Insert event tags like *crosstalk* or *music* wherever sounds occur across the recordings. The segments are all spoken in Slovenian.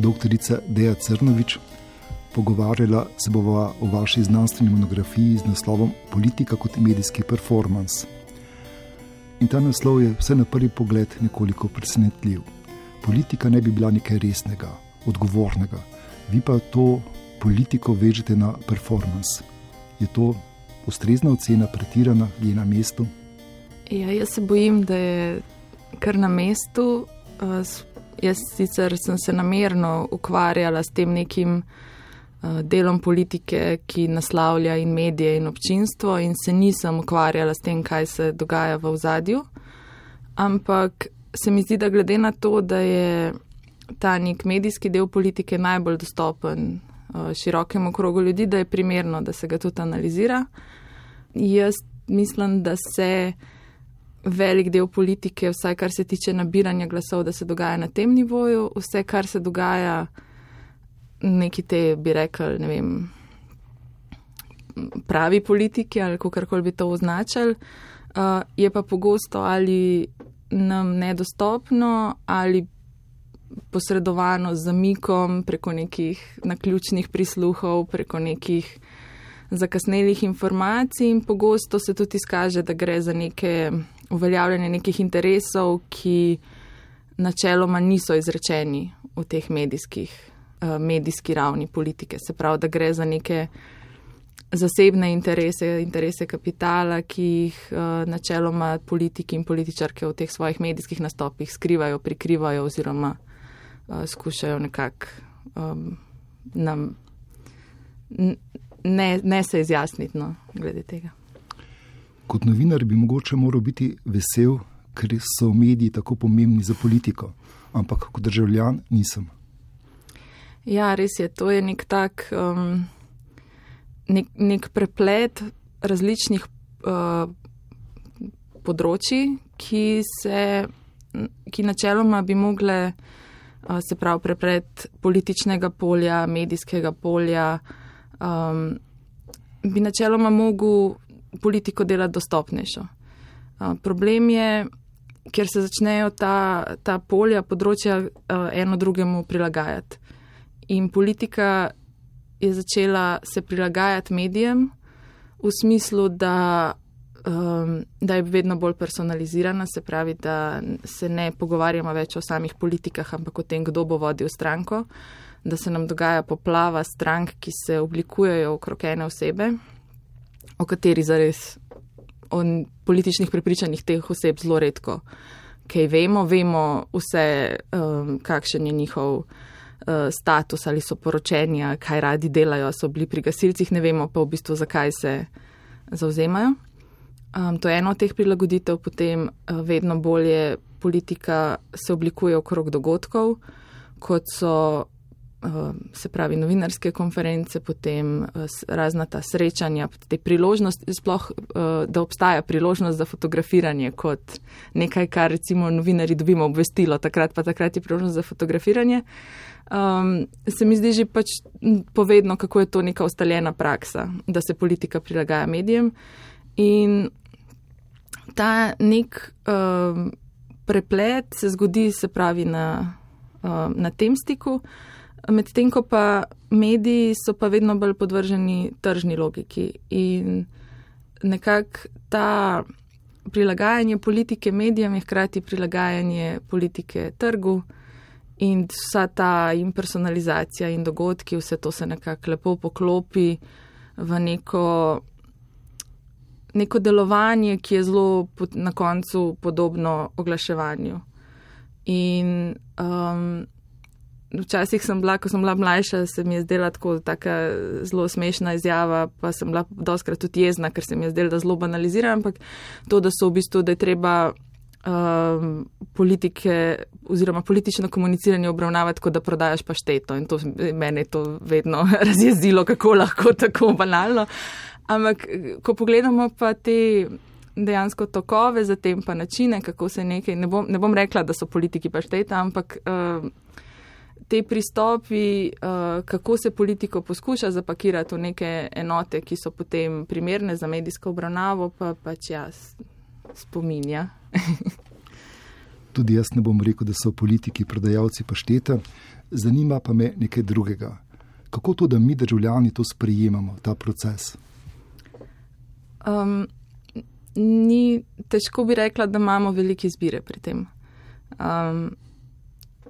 dr. Deja Crnovič. Pogovarjala se bova o vaši znanstveni monografiji z naslovom Politika kot medijski performance. In ta naslov je vse na prvi pogled nekoliko presenetljiv. Politika ne bi bila nekaj resnega, odgovornega, vi pa to politiko vežete na performance. Je to ustrezna ocena, pretirana, je na mestu? Ja, jaz se bojim, da je kar na mestu. Uh, jaz sicer sem se namerno ukvarjala s tem nekim uh, delom politike, ki naslavlja in medije in občinstvo, in se nisem ukvarjala s tem, kaj se dogaja v ozadju. Ampak se mi zdi, da glede na to, da je ta nek medijski del politike najbolj dostopen uh, širokemu krogu ljudi, da je primerno, da se ga tudi analizira. Jaz mislim, da se velik del politike, vsaj kar se tiče nabiranja glasov, da se dogaja na tem nivoju, vse, kar se dogaja, neki te bi rekel, ne vem, pravi politiki ali kako koli bi to označili, uh, je pa pogosto ali nam nedostopno ali posredovano z zamikom preko nekih naključnih prisluhov, preko nekih zakasnelih informacij in pogosto se tudi izkaže, da gre za neke uveljavljanje nekih interesov, ki načeloma niso izrečeni v teh medijskih, uh, medijski ravni politike. Se pravi, da gre za neke zasebne interese, interese kapitala, ki jih uh, načeloma politiki in političarke v teh svojih medijskih nastopih skrivajo, prikrivajo oziroma uh, skušajo nekako um, nam ne, ne se izjasniti no, glede tega. Kot novinar bi mogoče moral biti vesel, ker so mediji tako pomembni za politiko, ampak kot državljan nisem. Ja, res je, to je nek tak um, nek, nek preplet različnih uh, področji, ki, se, ki načeloma bi mogle, uh, se pravi, preplet političnega polja, medijskega polja um, bi načeloma mogel politiko delati dostopnejšo. Problem je, ker se začnejo ta, ta polja, področja eno drugemu prilagajati. In politika je začela se prilagajati medijem v smislu, da, um, da je vedno bolj personalizirana, se pravi, da se ne pogovarjamo več o samih politikah, ampak o tem, kdo bo vodil stranko. Da se nam dogaja poplava strank, ki se oblikujejo okrog ene osebe, o kateri zares o političnih prepričanjih teh oseb zelo redko kaj vemo. Vemo vse, um, kakšen je njihov uh, status ali so poročenja, kaj radi delajo, so bili pri gasilcih, ne vemo pa v bistvu, zakaj se zauzemajo. Um, to je eno od teh prilagoditev, potem uh, vedno bolje politika se oblikuje okrog dogodkov, kot so se pravi novinarske konference, potem eh, razna ta srečanja, te priložnosti, sploh, eh, da obstaja priložnost za fotografiranje kot nekaj, kar recimo novinari dobimo obvestilo, takrat pa takrat je priložnost za fotografiranje. Um, se mi zdi že pač povedno, kako je to neka ustaljena praksa, da se politika prilagaja medijem in ta nek um, preplet se zgodi, se pravi, na, um, na tem stiku. Medtem ko pa mediji so pa vedno bolj podvrženi tržni logiki in nekako ta prilagajanje politike medijem je hkrati prilagajanje politike trgu in vsa ta impersonalizacija in dogodki, vse to se nekako lepo poklopi v neko, neko delovanje, ki je zelo na koncu podobno oglaševanju. In um, Včasih sem bila, ko sem bila mlajša, se mi je zdela tako zelo smešna izjava, pa sem bila doskrat tudi jezna, ker se mi je zdela, da zelo banalizira, ampak to, da so v bistvu, da je treba um, politike oziroma politično komuniciranje obravnavati, kot da prodajaš pašteto in to mene je to vedno *laughs* razjezilo, kako lahko tako banalno. Ampak, ko pogledamo pa te dejansko tokove, zatem pa načine, kako se nekaj, ne bom, ne bom rekla, da so politiki pašteta, ampak. Um, te pristopi, uh, kako se politiko poskuša zapakirati v neke enote, ki so potem primerne za medijsko obravnavo, pa pač jaz spominja. *laughs* Tudi jaz ne bom rekel, da so politiki prodajalci paštete, zanima pa me nekaj drugega. Kako to, da mi državljani to sprejemamo, ta proces? Um, ni težko bi rekla, da imamo velike izbire pri tem. Um,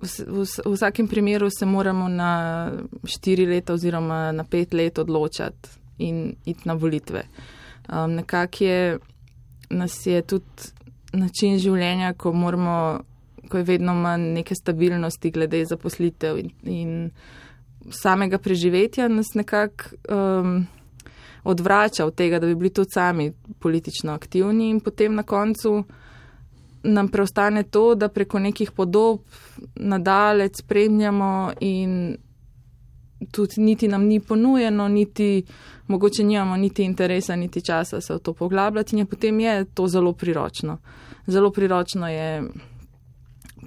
v, vsakem primeru se moramo na štiri leta oziroma na pet let odločati in iti na volitve. Um, Nekako je nas je tudi način življenja, ko, moramo, ko je vedno manj neke stabilnosti glede zaposlitev in, in samega preživetja, nas nekako. Um, odvrača od tega, da bi bili tudi sami politično aktivni in potem na koncu nam preostane to, da preko nekih podob nadalec spremljamo in tudi niti nam ni ponujeno, niti mogoče nimamo niti interesa, niti časa se v to poglabljati in je potem je to zelo priročno. Zelo priročno je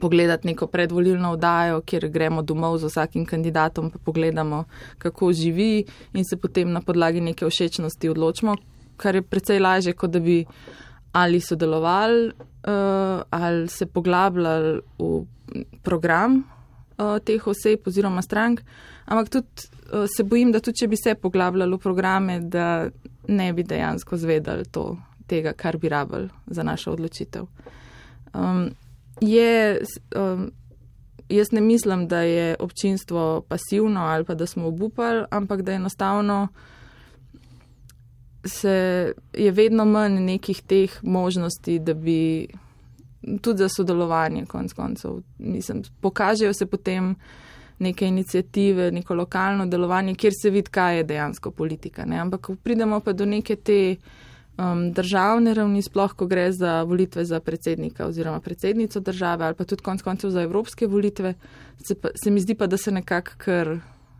pogledati neko predvolilno vdajo, kjer gremo domov z vsakim kandidatom, pa pogledamo, kako živi in se potem na podlagi neke všečnosti odločimo, kar je precej lažje, kot da bi ali sodelovali uh, ali se poglabljali v program uh, teh oseb oziroma strank. Ampak tudi uh, se bojim, da tudi če bi se poglabljali v programe, da ne bi dejansko zvedali to, tega, kar bi rabili za našo odločitev. Um, je, um, jaz ne mislim, da je občinstvo pasivno ali pa da smo obupali, ampak da enostavno se je vedno manj nekih teh možnosti, da bi tudi za sodelovanje konc koncev. Mislim, pokažejo se potem neke inicijative, neko lokalno delovanje, kjer se vidi, kaj je dejansko politika. Ne? Ampak, pridemo pa do neke te um, državne ravni, sploh ko gre za volitve za predsednika oziroma predsednico države ali pa tudi konc koncev za evropske volitve, se, pa, se mi zdi pa, da se nekako kar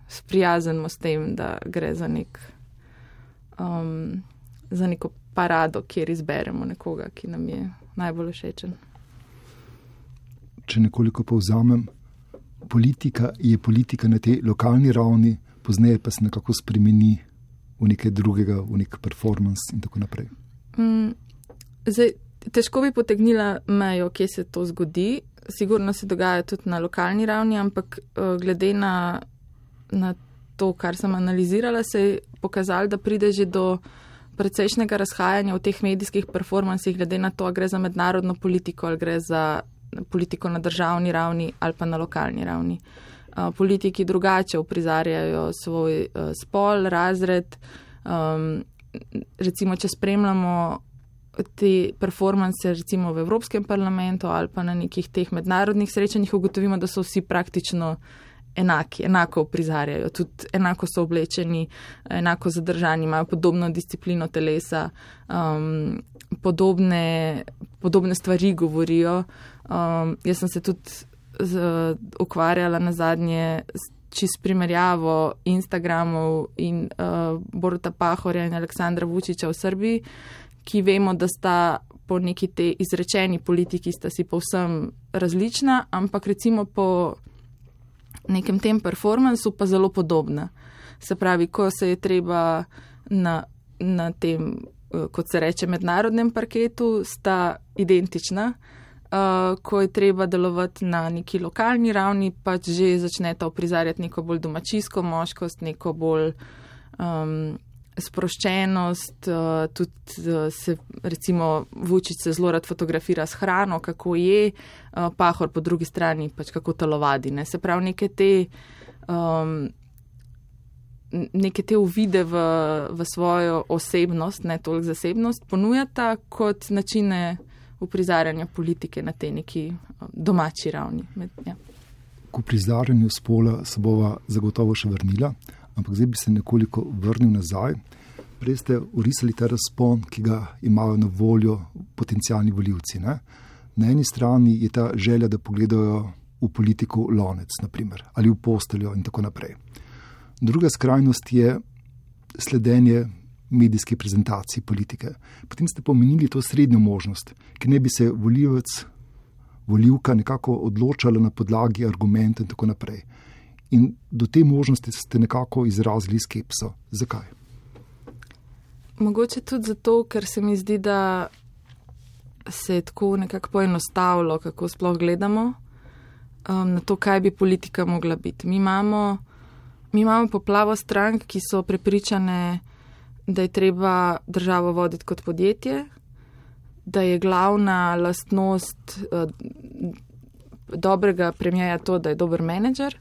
sprijaznimo s tem, da gre za, nek, um, za neko parado, kjer izberemo nekoga, ki nam je najbolj všečen. Če nekoliko povzamem, politika je politika na tej lokalni ravni, pozneje pa se nekako spremeni v nekaj drugega, v nek performance in tako naprej. Mm, zdaj, težko bi potegnila mejo, kje se to zgodi. Sigurno se dogaja tudi na lokalni ravni, ampak uh, glede na, na to, kar sem analizirala, se je pokazalo, da pride že do precejšnjega razhajanja v teh medijskih performancih, glede na to, ali gre za mednarodno politiko, ali gre za politiko na državni ravni ali pa na lokalni ravni. Uh, politiki drugače uprizarjajo svoj uh, spol, razred. Um, recimo, če spremljamo te performance recimo v Evropskem parlamentu ali pa na nekih teh mednarodnih srečanjih, ugotovimo, da so vsi praktično enaki, enako uprizarjajo, tudi enako so oblečeni, enako zadržani, imajo podobno disciplino telesa, um, podobne, podobne stvari govorijo. Um, jaz sem se tudi z, ukvarjala na zadnje čist primerjavo Instagramov in uh, Boruta Pahorja in Aleksandra Vučiča v Srbiji, ki vemo, da sta po neki te izrečeni politiki sta si povsem različna, ampak recimo po nekem tem performansu pa zelo podobna. Se pravi, ko se je treba na, na tem, uh, kot se reče, mednarodnem parketu, sta identična uh, ko je treba delovati na neki lokalni ravni, pač že začnete oprizarjati neko bolj domačijsko moškost, neko bolj um, sproščenost, uh, tudi uh, se recimo vučice zelo rad fotografira s hrano, kako je, uh, pahor po drugi strani pač kako telovadi. Ne? Se pravi, neke te. Um, Neke te uvide v, v svojo osebnost, ne toliko zasebnost, ponujata kot načine uprizarjanja politike na tej neki eh, domači ravni. Med, ja. K uprizarjanju spola se bova zagotovo še vrnila, ampak zdaj bi se nekoliko vrnil nazaj. Prej ste urisali ta razpon, ki ga imajo na voljo potencijalni voljivci. Ne? Na eni strani je ta želja, da pogledajo v politiko lonec, naprimer, ali v posteljo in tako naprej. Druga skrajnost je sledenje medijski prezentaciji politike. Potem ste pomenili to srednjo možnost, ki ne bi se volivec, volivka nekako odločala na podlagi argumentov in tako naprej. In do te možnosti ste nekako izrazili skepso. Zakaj? Mogoče tudi zato, ker se mi zdi, da se je tako nekako poenostavilo, kako sploh gledamo um, na to, kaj bi politika mogla biti. Mi imamo, mi imamo poplavo strank, ki so prepričane, da je treba državo voditi kot podjetje, da je glavna lastnost uh, dobrega premijeja to, da je dober menedžer.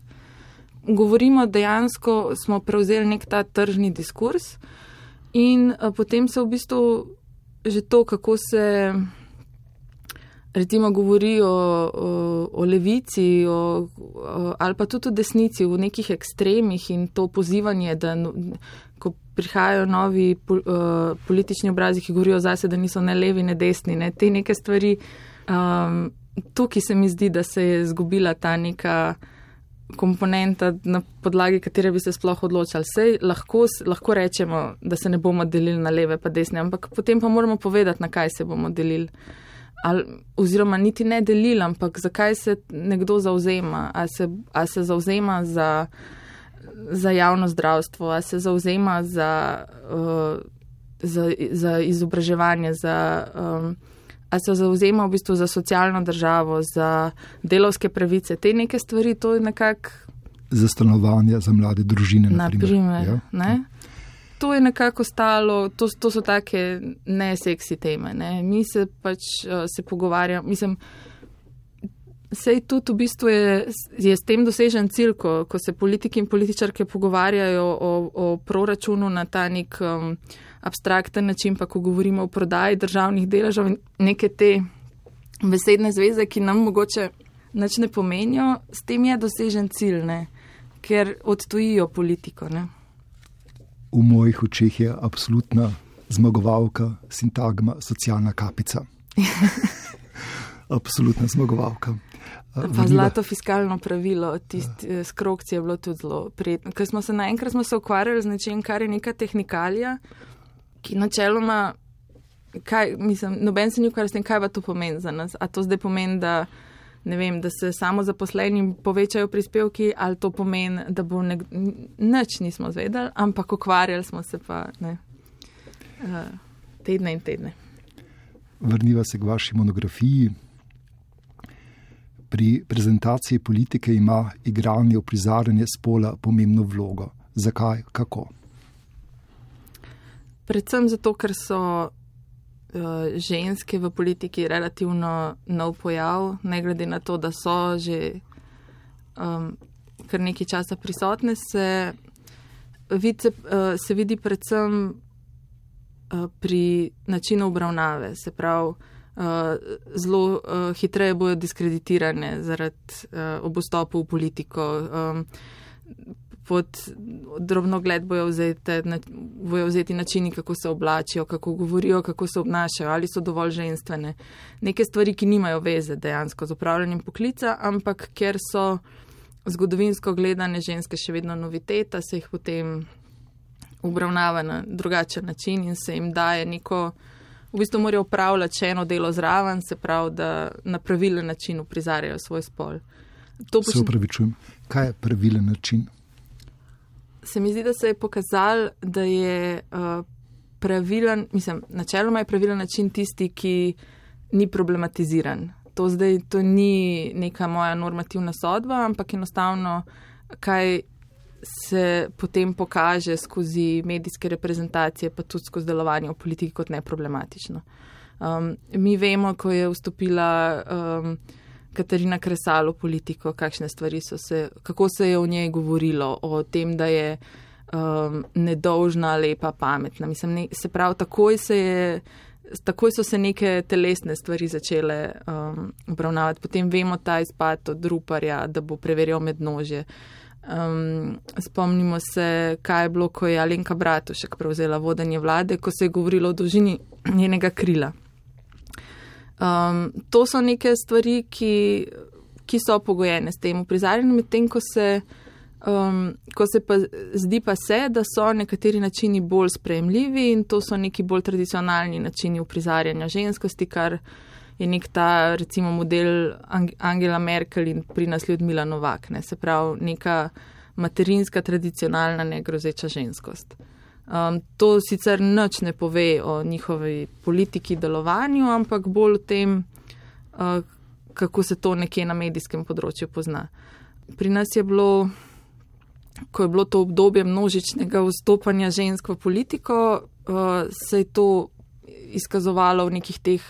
Govorimo dejansko, smo prevzeli nek ta tržni diskurs in uh, potem se v bistvu že to, kako se recimo govori o, o, o levici o, o, ali pa tudi o desnici v nekih ekstremih in to pozivanje, da no, ko prihajajo novi pol, uh, politični obrazi, ki govorijo zase, da niso ne levi, ne desni, ne te neke stvari. Um, tukaj se mi zdi, da se je zgubila ta neka komponenta, na podlagi katere bi se sploh odločali. Sej lahko, lahko rečemo, da se ne bomo delili na leve pa desne, ampak potem pa moramo povedati, na kaj se bomo delili. Ali, oziroma niti ne delili, ampak zakaj se nekdo zauzema, ali se, ali se zauzema za, za javno zdravstvo, ali se zauzema za, uh, za, za izobraževanje, za, um, se zauzema v bistvu za socialno državo, za delovske pravice, te neke stvari, to je nekako. Za stanovanje, za mlade družine. Naprimer, ja? ne? to je nekako stalo, to, to so take neseksi teme. Ne. Mi se pač uh, se pogovarjamo, mislim, sej tudi v bistvu je, je s tem dosežen cilj, ko, ko se politiki in političarke pogovarjajo o, o proračunu na ta nek um, abstrakten način, pa ko govorimo o prodaji državnih deležev in neke te besedne zveze, ki nam mogoče nič ne pomenijo, s tem je dosežen cilj, ne, ker odtujijo politiko. Ne v mojih očeh je absolutna zmagovalka, sintagma, socialna kapica. *laughs* absolutna zmagovalka. Pa zlato fiskalno pravilo, tisti ja. skrokci je bilo tudi zelo prijetno. Ker smo se naenkrat se ukvarjali z nečem, kar je neka tehnikalija, ki načeloma, kaj, mislim, noben se ni ukvarjal s tem, kaj pa to pomeni za nas. A to zdaj pomeni, da ne vem, da se samo zaposlenim povečajo prispevki, ali to pomeni, da bo nek, nič nismo zvedali, ampak ukvarjali smo se pa ne, uh, tedne in tedne. Vrniva se k vaši monografiji. Pri prezentaciji politike ima igranje v prizarjanje spola pomembno vlogo. Zakaj, kako? Predvsem zato, ker so uh, ženske v politiki relativno nov pojav, ne glede na to, da so že um, kar nekaj časa prisotne, se, vid, uh, se vidi predvsem uh, pri načinu obravnave. Se pravi, zelo uh, hitreje bojo diskreditirane zaradi uh, obostopu v politiko. Um, pod drobno gled bojo, vzete, na, bojo vzeti načini, kako se oblačijo, kako govorijo, kako se obnašajo, ali so dovolj ženstvene. Neke stvari, ki nimajo veze dejansko z upravljanjem poklica, ampak ker so zgodovinsko gledane ženske še vedno noviteta, se jih potem obravnava na drugačen način in se jim daje neko. V bistvu morajo upravljati še eno delo zraven, se pravi, da na pravilen način uprizarjajo svoj spol. To se upravičujem. Kaj je pravilen način? se mi zdi, da se je pokazalo, da je uh, pravilen, mislim, načeloma je pravilen način tisti, ki ni problematiziran. To zdaj to ni neka moja normativna sodba, ampak enostavno, kaj se potem pokaže skozi medijske reprezentacije, pa tudi skozi delovanje v politiki kot neproblematično. Um, mi vemo, ko je vstopila. Um, Katarina Kresalo politiko, kakšne stvari so se, kako se je o njej govorilo, o tem, da je um, nedolžna, lepa, pametna. Mislim, ne, se pravi, takoj, se je, takoj so se neke telesne stvari začele um, obravnavati. Potem vemo ta izpad od Ruparja, da bo preverjal med nože. Um, spomnimo se, kaj je bilo, ko je Alenka Bratušek prevzela vodenje vlade, ko se je govorilo o dolžini njenega krila. Um, to so neke stvari, ki, ki so pogojene s tem uprizarjanjem, medtem ko se, um, ko se pa zdi pa se, da so nekateri načini bolj sprejemljivi in to so neki bolj tradicionalni načini uprizarjanja ženskosti, kar je nek ta recimo model Angela Merkel in pri nas Ljudmila Novak, ne? se pravi neka materinska, tradicionalna, negrozeča ženskost. Um, to sicer nič ne pove o njihovi politiki delovanju, ampak bolj o tem, uh, kako se to nekje na medijskem področju pozna. Pri nas je bilo, ko je bilo to obdobje množičnega vstopanja žensk v politiko, uh, se je to izkazovalo v nekih teh,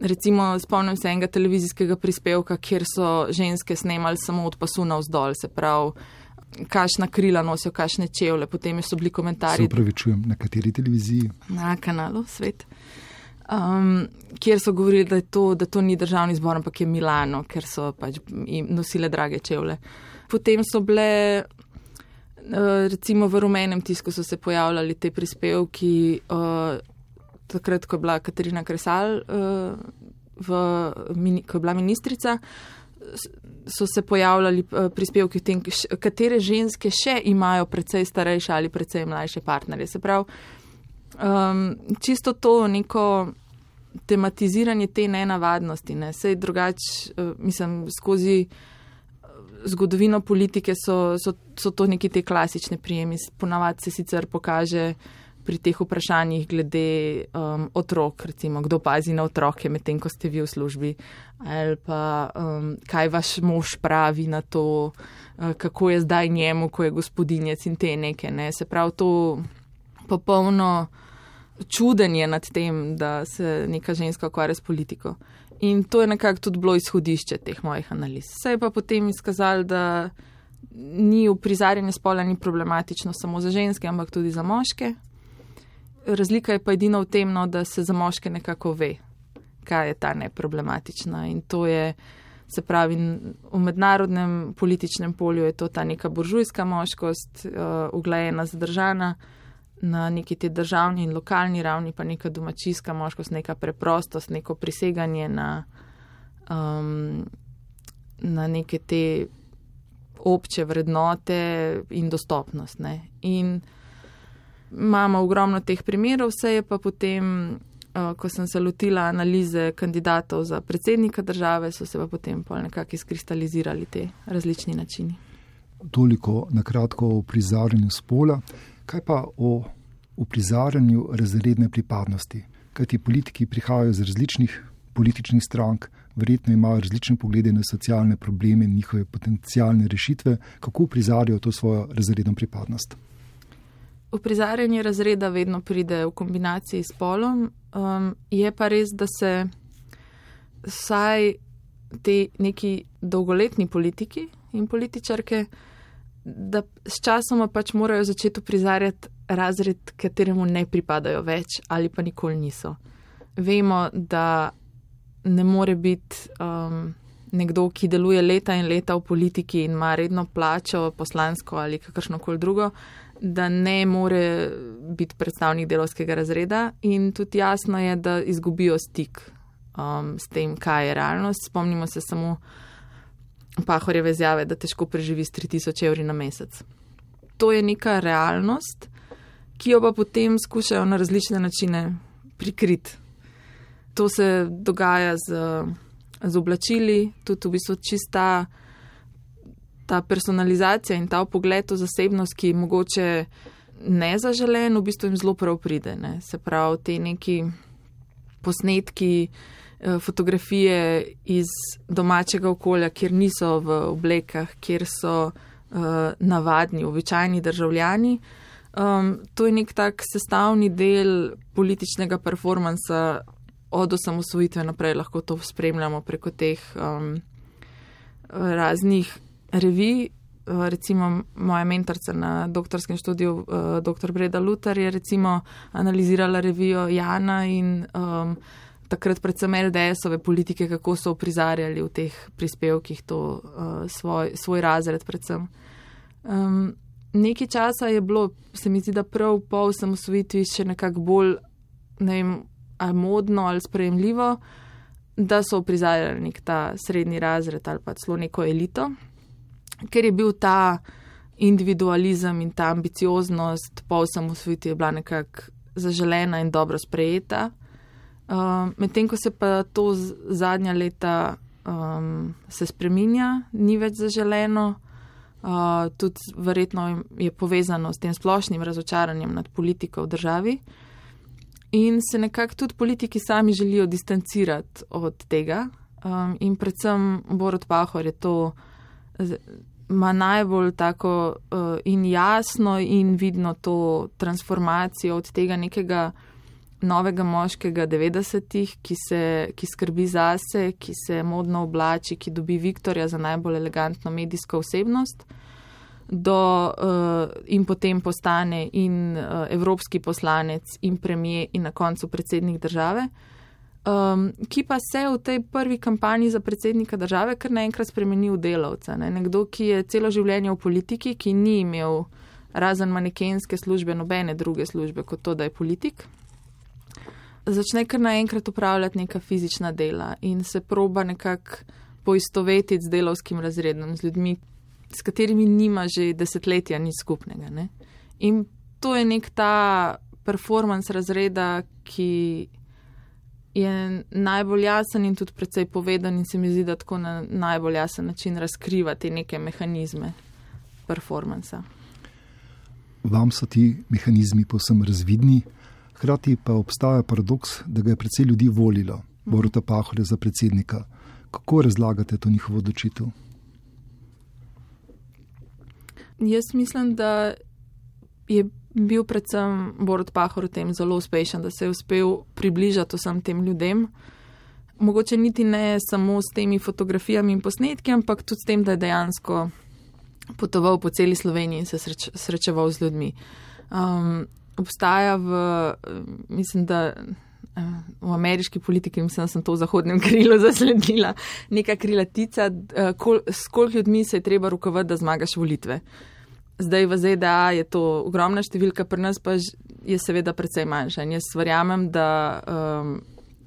recimo, spomnim se enega televizijskega prispevka, kjer so ženske snemali samo od pasu na vzdolj, se pravi kakšna krila nosijo, kakšne čevlje. Potem so bili komentarji. Upravičujem, na kateri televiziji? Na kanalu Svet. Um, kjer so govorili, da, to, da to ni državni zbor, ampak je Milano, ker so pač nosile drage čevlje. Potem so bile, uh, recimo v rumenem tisku, so se pojavljali te prispevki, uh, takrat, ko je bila Katarina Kresal, uh, v, ko je bila ministrica so se pojavljali eh, prispevki o tem, katere ženske še imajo precej starejše ali precej mlajše partnerje. Se pravi, um, čisto to neko tematiziranje te nenavadnosti, ne, sej drugač, uh, mislim, skozi eh, zgodovino politike so, so, so to neki te klasične prijemi. Ponavadi se sicer pokaže, pri teh vprašanjih glede um, otrok, recimo, kdo pazi na otroke, medtem ko ste vi v službi, ali pa um, kaj vaš mož pravi na to, uh, kako je zdaj njemu, ko je gospodinjec in te neke. Ne? Se pravi, to popolno čudenje nad tem, da se neka ženska ukvarja s politiko. In to je nekako tudi bilo izhodišče teh mojih analiz. Se je pa potem izkazalo, da ni v prizarjanju spola ni problematično samo za ženske, ampak tudi za moške razlika je pa edino v tem, no, da se za moške nekako ve, kaj je ta neproblematična. In to je, se pravi, v mednarodnem političnem polju je to ta neka buržujska moškost, uh, uglajena, zadržana, na neki te državni in lokalni ravni pa neka domačijska moškost, neka preprostost, neko priseganje na, um, na neke te obče vrednote in dostopnost. Ne. In imamo ogromno teh primerov, vse je pa potem, uh, ko sem se lotila analize kandidatov za predsednika države, so se pa potem pol nekako izkristalizirali te različni načini. Toliko na kratko o prizarjanju spola, kaj pa o prizarjanju razredne pripadnosti. Kaj ti politiki prihajajo iz različnih političnih strank, verjetno imajo različne poglede na socialne probleme in njihove potencijalne rešitve, kako prizarjajo to svojo razredno pripadnost. Uprizarjanje razreda vedno pride v kombinaciji s polom, um, je pa res, da se vsaj ti neki dolgoletni politiki in političarke, da s časoma pač morajo začeti uprizarjati razred, kateremu ne pripadajo več ali pa nikoli niso. Vemo, da ne more biti um, nekdo, ki deluje leta in leta v politiki in ima redno plačo, poslansko ali kakršno koli drugo da ne more biti predstavnik delovskega razreda, in tudi jasno je, da izgubijo stik um, s tem, kaj je realnost. Spomnimo se samo Pahorjeve izjave, da težko preživi s 3000 evri na mesec. To je neka realnost, ki jo pa potem skušajo na različne načine prikriti. To se dogaja z, z oblačili, tudi v bistvu čista ta personalizacija in ta pogled v zasebnost, ki je mogoče nezaželen, v bistvu jim zelo prav pride. Ne? Se pravi, te neki posnetki, eh, fotografije iz domačega okolja, kjer niso v oblekah, kjer so uh, navadni, običajni državljani. Um, to je nek tak sestavni del političnega performansa od osamosvojitve naprej, lahko to spremljamo preko teh um, raznih revij, eh, recimo moja mentorica na doktorskem študiju, eh, dr. Breda Lutar, je recimo analizirala revijo Jana in um, takrat predvsem LDS-ove politike, kako so prizarjali v teh prispevkih to uh, svoj, svoj razred predvsem. Um, nekaj časa je bilo, se mi zdi, da prav po osamosvojitvi še nekako bolj, ne vem, ali modno ali sprejemljivo, da so prizarjali nek ta srednji razred ali pa celo neko elito ker je bil ta individualizem in ta ambicioznost po osamosvojitvi bila nekako zaželena in dobro sprejeta. Uh, Medtem ko se pa to zadnja leta um, se spreminja, ni več zaželeno, Uh, tudi verjetno je povezano s tem splošnim razočaranjem nad politiko v državi. In se nekako tudi politiki sami želijo distancirati od tega. Um, in predvsem Borod Pahor je to, ima najbolj tako uh, in jasno in vidno to transformacijo od tega nekega novega moškega 90-ih, ki, ki skrbi zase, ki se modno oblači, ki dobi Viktorja za najbolj elegantno medijsko osebnost, do, uh, in potem postane in uh, evropski poslanec, in premije, in na koncu predsednik države. Um, ki pa se v tej prvi kampanji za predsednika države kar naenkrat spremeni v delavca. Ne? Nekdo, ki je celo življenje v politiki, ki ni imel razen manekenske službe, nobene druge službe kot to, da je politik, začne kar naenkrat upravljati neka fizična dela in se proba nekako poistovetiti z delovskim razredom, z ljudmi, s katerimi nima že desetletja nič skupnega. Ne? In to je nek ta performance razreda, ki je najbolj jasen in tudi precej povedan in se mi zdi, da tako na najbolj jasen način razkriva te neke mehanizme performansa. Vam so ti mehanizmi posem razvidni? Hkrati pa obstaja paradoks, da ga je precej ljudi volilo, Boruta Pahorja za predsednika. Kako razlagate to njihovo odločitev? Jaz mislim, da je bil predvsem Borut Pahor v tem zelo uspešen, da se je uspel približati vsem tem ljudem. Mogoče niti ne samo s temi fotografijami in posnetki, ampak tudi s tem, da je dejansko potoval po celi Sloveniji in se sreč, srečeval z ljudmi. Um, obstaja v, mislim, da eh, v ameriški politiki, mislim, da sem to v zahodnem *laughs* krilu zasledila, neka krilatica, eh, kol, s koliko ljudmi se je treba rukovati, da zmagaš volitve. Zdaj v ZDA je to ogromna številka, pri nas pa je seveda precej manjša. In jaz verjamem, da, um,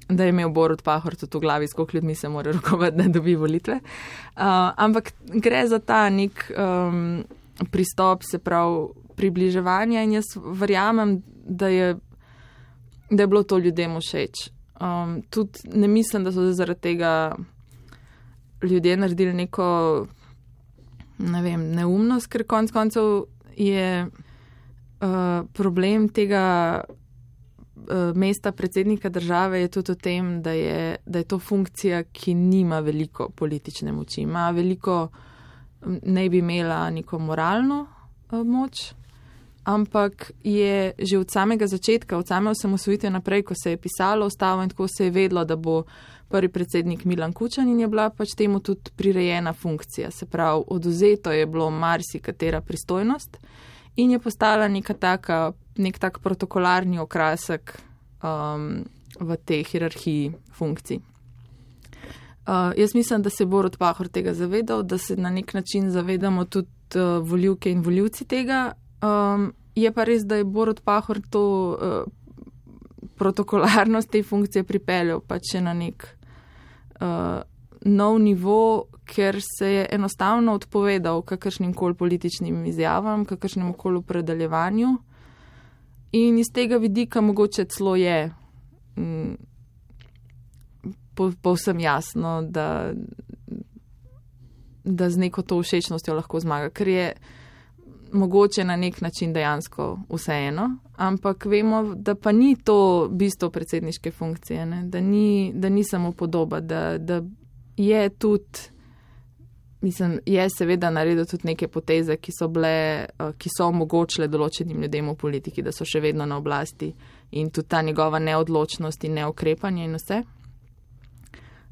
da je imel Borod Pahor tudi v glavi, s koliko ljudmi se mora *laughs* rukovati, da dobi volitve. Uh, ampak gre za ta nek um, pristop, se pravi, približevanja in jaz verjamem, da je, da je bilo to ljudem všeč. Um, tudi ne mislim, da so zaradi tega ljudje naredili neko ne vem, neumnost, ker konec koncev je uh, problem tega uh, mesta predsednika države tudi v tem, da je, da je to funkcija, ki nima veliko politične moči. Ima veliko, ne bi imela neko moralno uh, moč, ampak je že od samega začetka, od same osamosvojitve naprej, ko se je pisalo ustavo in tako se je vedlo, da bo prvi predsednik Milan Kučan in je bila pač temu tudi prirejena funkcija. Se pravi, oduzeto je bilo marsikatera pristojnost in je postala neka taka, nek tak protokolarni okrasek um, v tej hierarhiji funkcij. Uh, jaz mislim, da se bo Rod Pahor tega zavedal, da se na nek način zavedamo tudi uh, voljivke in voljivci tega, Um, je pa res, da je Borod Pahor to uh, protokolarnost te funkcije pripeljal pač na nek uh, nov nivo, ker se je enostavno odpovedal kakršnim koli političnim izjavam, kakršnem koli predaljevanju. In iz tega vidika mogoče celo je mm, povsem po jasno, da, da z neko to všečnostjo lahko zmaga. Ker je mogoče na nek način dejansko vseeno, ampak vemo, da pa ni to bistvo predsedniške funkcije, da ni, da ni samo podoba, da, da je tudi, mislim, je seveda naredil tudi neke poteze, ki so bile, eh, ki so omogočile določenim ljudem v politiki, da so še vedno na oblasti in tudi ta njegova neodločnost in neokrepanje in vse.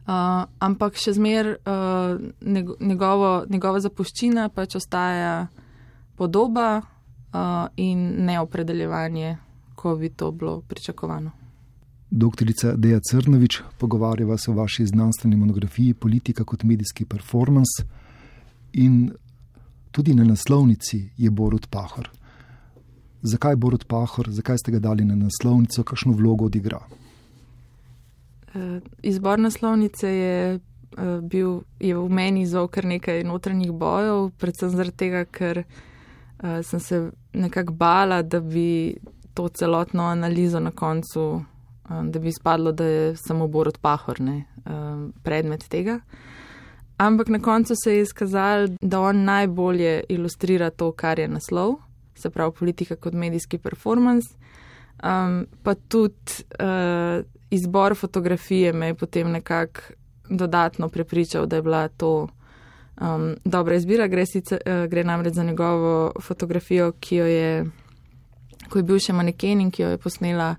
Uh, ampak še zmer uh, njegovo, njegova zapuščina pač ostaja podoba uh, in neopredeljevanje, ko bi to bilo pričakovano. Doktorica Deja Crnovič, pogovarjava se o vaši znanstveni monografiji Politika kot medijski performance in tudi na naslovnici je Borut Pahor. Zakaj Borut Pahor, zakaj ste ga dali na naslovnico, kakšno vlogo odigra? Uh, izbor naslovnice je, uh, bil, je v meni izval kar nekaj notranjih bojev, predvsem zaradi tega, ker uh, sem se nekako bala, da bi to celotno analizo na koncu, um, da bi spadlo, da je samo Borod Pahor ne, um, predmet tega. Ampak na koncu se je izkazalo, da on najbolje ilustrira to, kar je naslov, se pravi politika kot medijski performance. Um, pa tudi uh, izbor fotografije me je potem nekako dodatno prepričal, da je bila to um, dobra izbira. Gre, sicer, uh, gre namreč za njegovo fotografijo, ki jo je, ko je bil še maneken in ki jo je posnela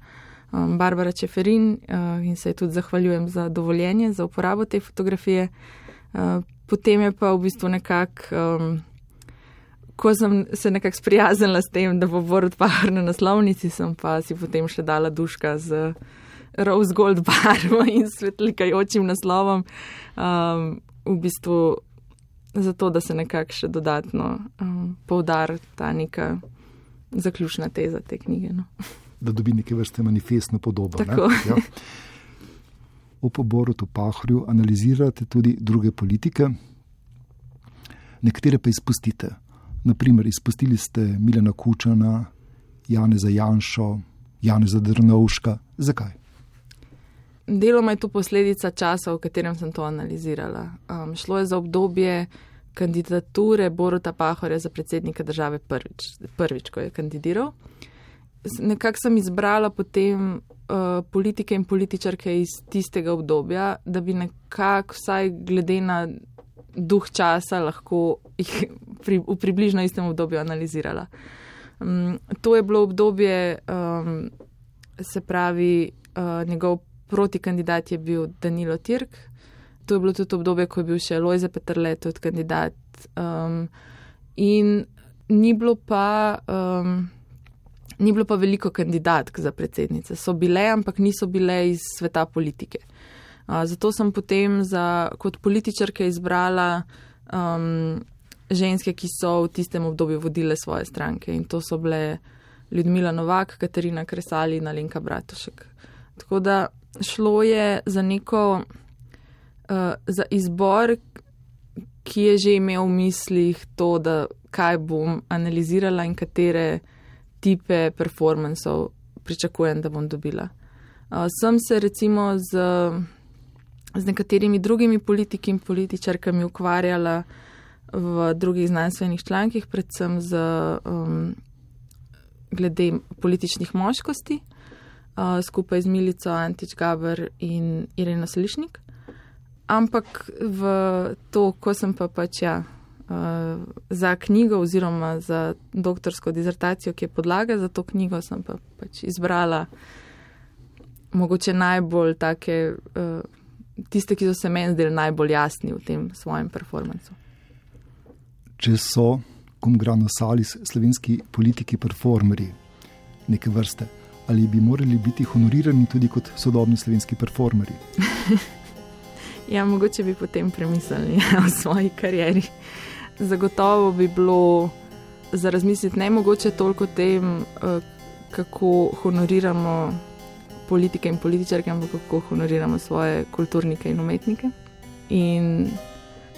um, Barbara Čeferin uh, in se ji tudi zahvaljujem za dovoljenje za uporabo te fotografije. Uh, potem je pa v bistvu nekako. Um, Ko sem se nekako sprijaznila s tem, da bo Borod Pahar na naslovnici, sem pa si potem še dala duška z rose gold barvo *laughs* in svetlikajočim naslovom, um, v bistvu zato, da se nekako še dodatno um, poudar ta neka zaključna teza te knjige. No. Da dobi neke vrste manifestno podobo. Tako. Ne? Ja. O Borodu Pahrju analizirate tudi druge politike, nekatere pa izpustite. Naprimer, izpustili ste Milena Kučana, Janeza Janšo, Janeza Drnovška. Zakaj? Deloma je to posledica časa, v katerem sem to analizirala. Um, šlo je za obdobje kandidature Borota Pahorja za predsednika države prvič, prvič ko je kandidiral. Nekako sem izbrala potem uh, politike in političarke iz tistega obdobja, da bi nekako vsaj glede na duh časa lahko jih *laughs* pri, v približno istem obdobju analizirala. Um, to je bilo obdobje, um, se pravi, uh, njegov protikandidat je bil Danilo Tirk. To je bilo tudi obdobje, ko je bil še Lojze Petrle, tudi kandidat. Um, in ni bilo, pa, um, ni bilo pa veliko kandidatk za predsednice. So bile, ampak niso bile iz sveta politike. Uh, zato sem potem za, kot političarke izbrala um, ženske, ki so v tistem obdobju vodile svoje stranke. In to so bile Ljudmila Novak, Katarina Kresali in Alenka Bratušek. Tako da šlo je za neko, za izbor, ki je že imel v mislih to, da kaj bom analizirala in katere tipe performanceov pričakujem, da bom dobila. Uh, sem se recimo z, z nekaterimi drugimi politiki in političarkami ukvarjala v drugih znanstvenih člankih, predvsem z um, glede političnih moškosti, uh, skupaj z Milico Antič Gaber in Irena Slišnik. Ampak v to, ko sem pa pač ja, uh, za knjigo oziroma za doktorsko dizertacijo, ki je podlaga za to knjigo, sem pa pač izbrala mogoče najbolj take, uh, tiste, ki so se meni zdeli najbolj jasni v tem svojem performancu če so, kom grano salis, slovenski politiki, performeri neke vrste, ali bi morali biti honorirani tudi kot sodobni slovenski performeri? *laughs* ja, mogoče bi potem premislili *laughs* ja, o svoji karieri. Zagotovo bi bilo za razmisliti ne mogoče toliko o tem, eh, kako honoriramo politike in političarke, ampak kako honoriramo svoje kulturnike in umetnike. In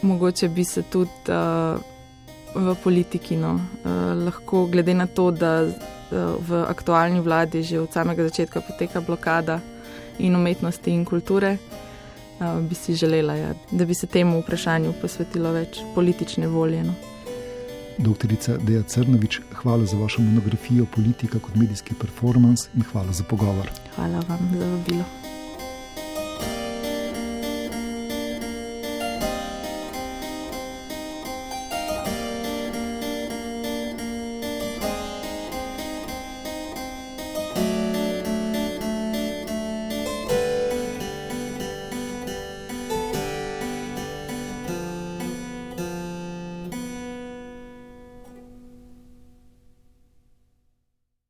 mogoče bi se tudi uh, v politiki. No. Uh, lahko, glede na to, da uh, v aktualni vladi že od samega začetka poteka blokada in umetnosti in kulture, bi si želela, ja, da bi se temu vprašanju posvetilo več politične volje. No. Doktorica Deja Crnovič, hvala za vašo monografijo Politika kot medijski performance in hvala za pogovor. Hvala vam za vabilo.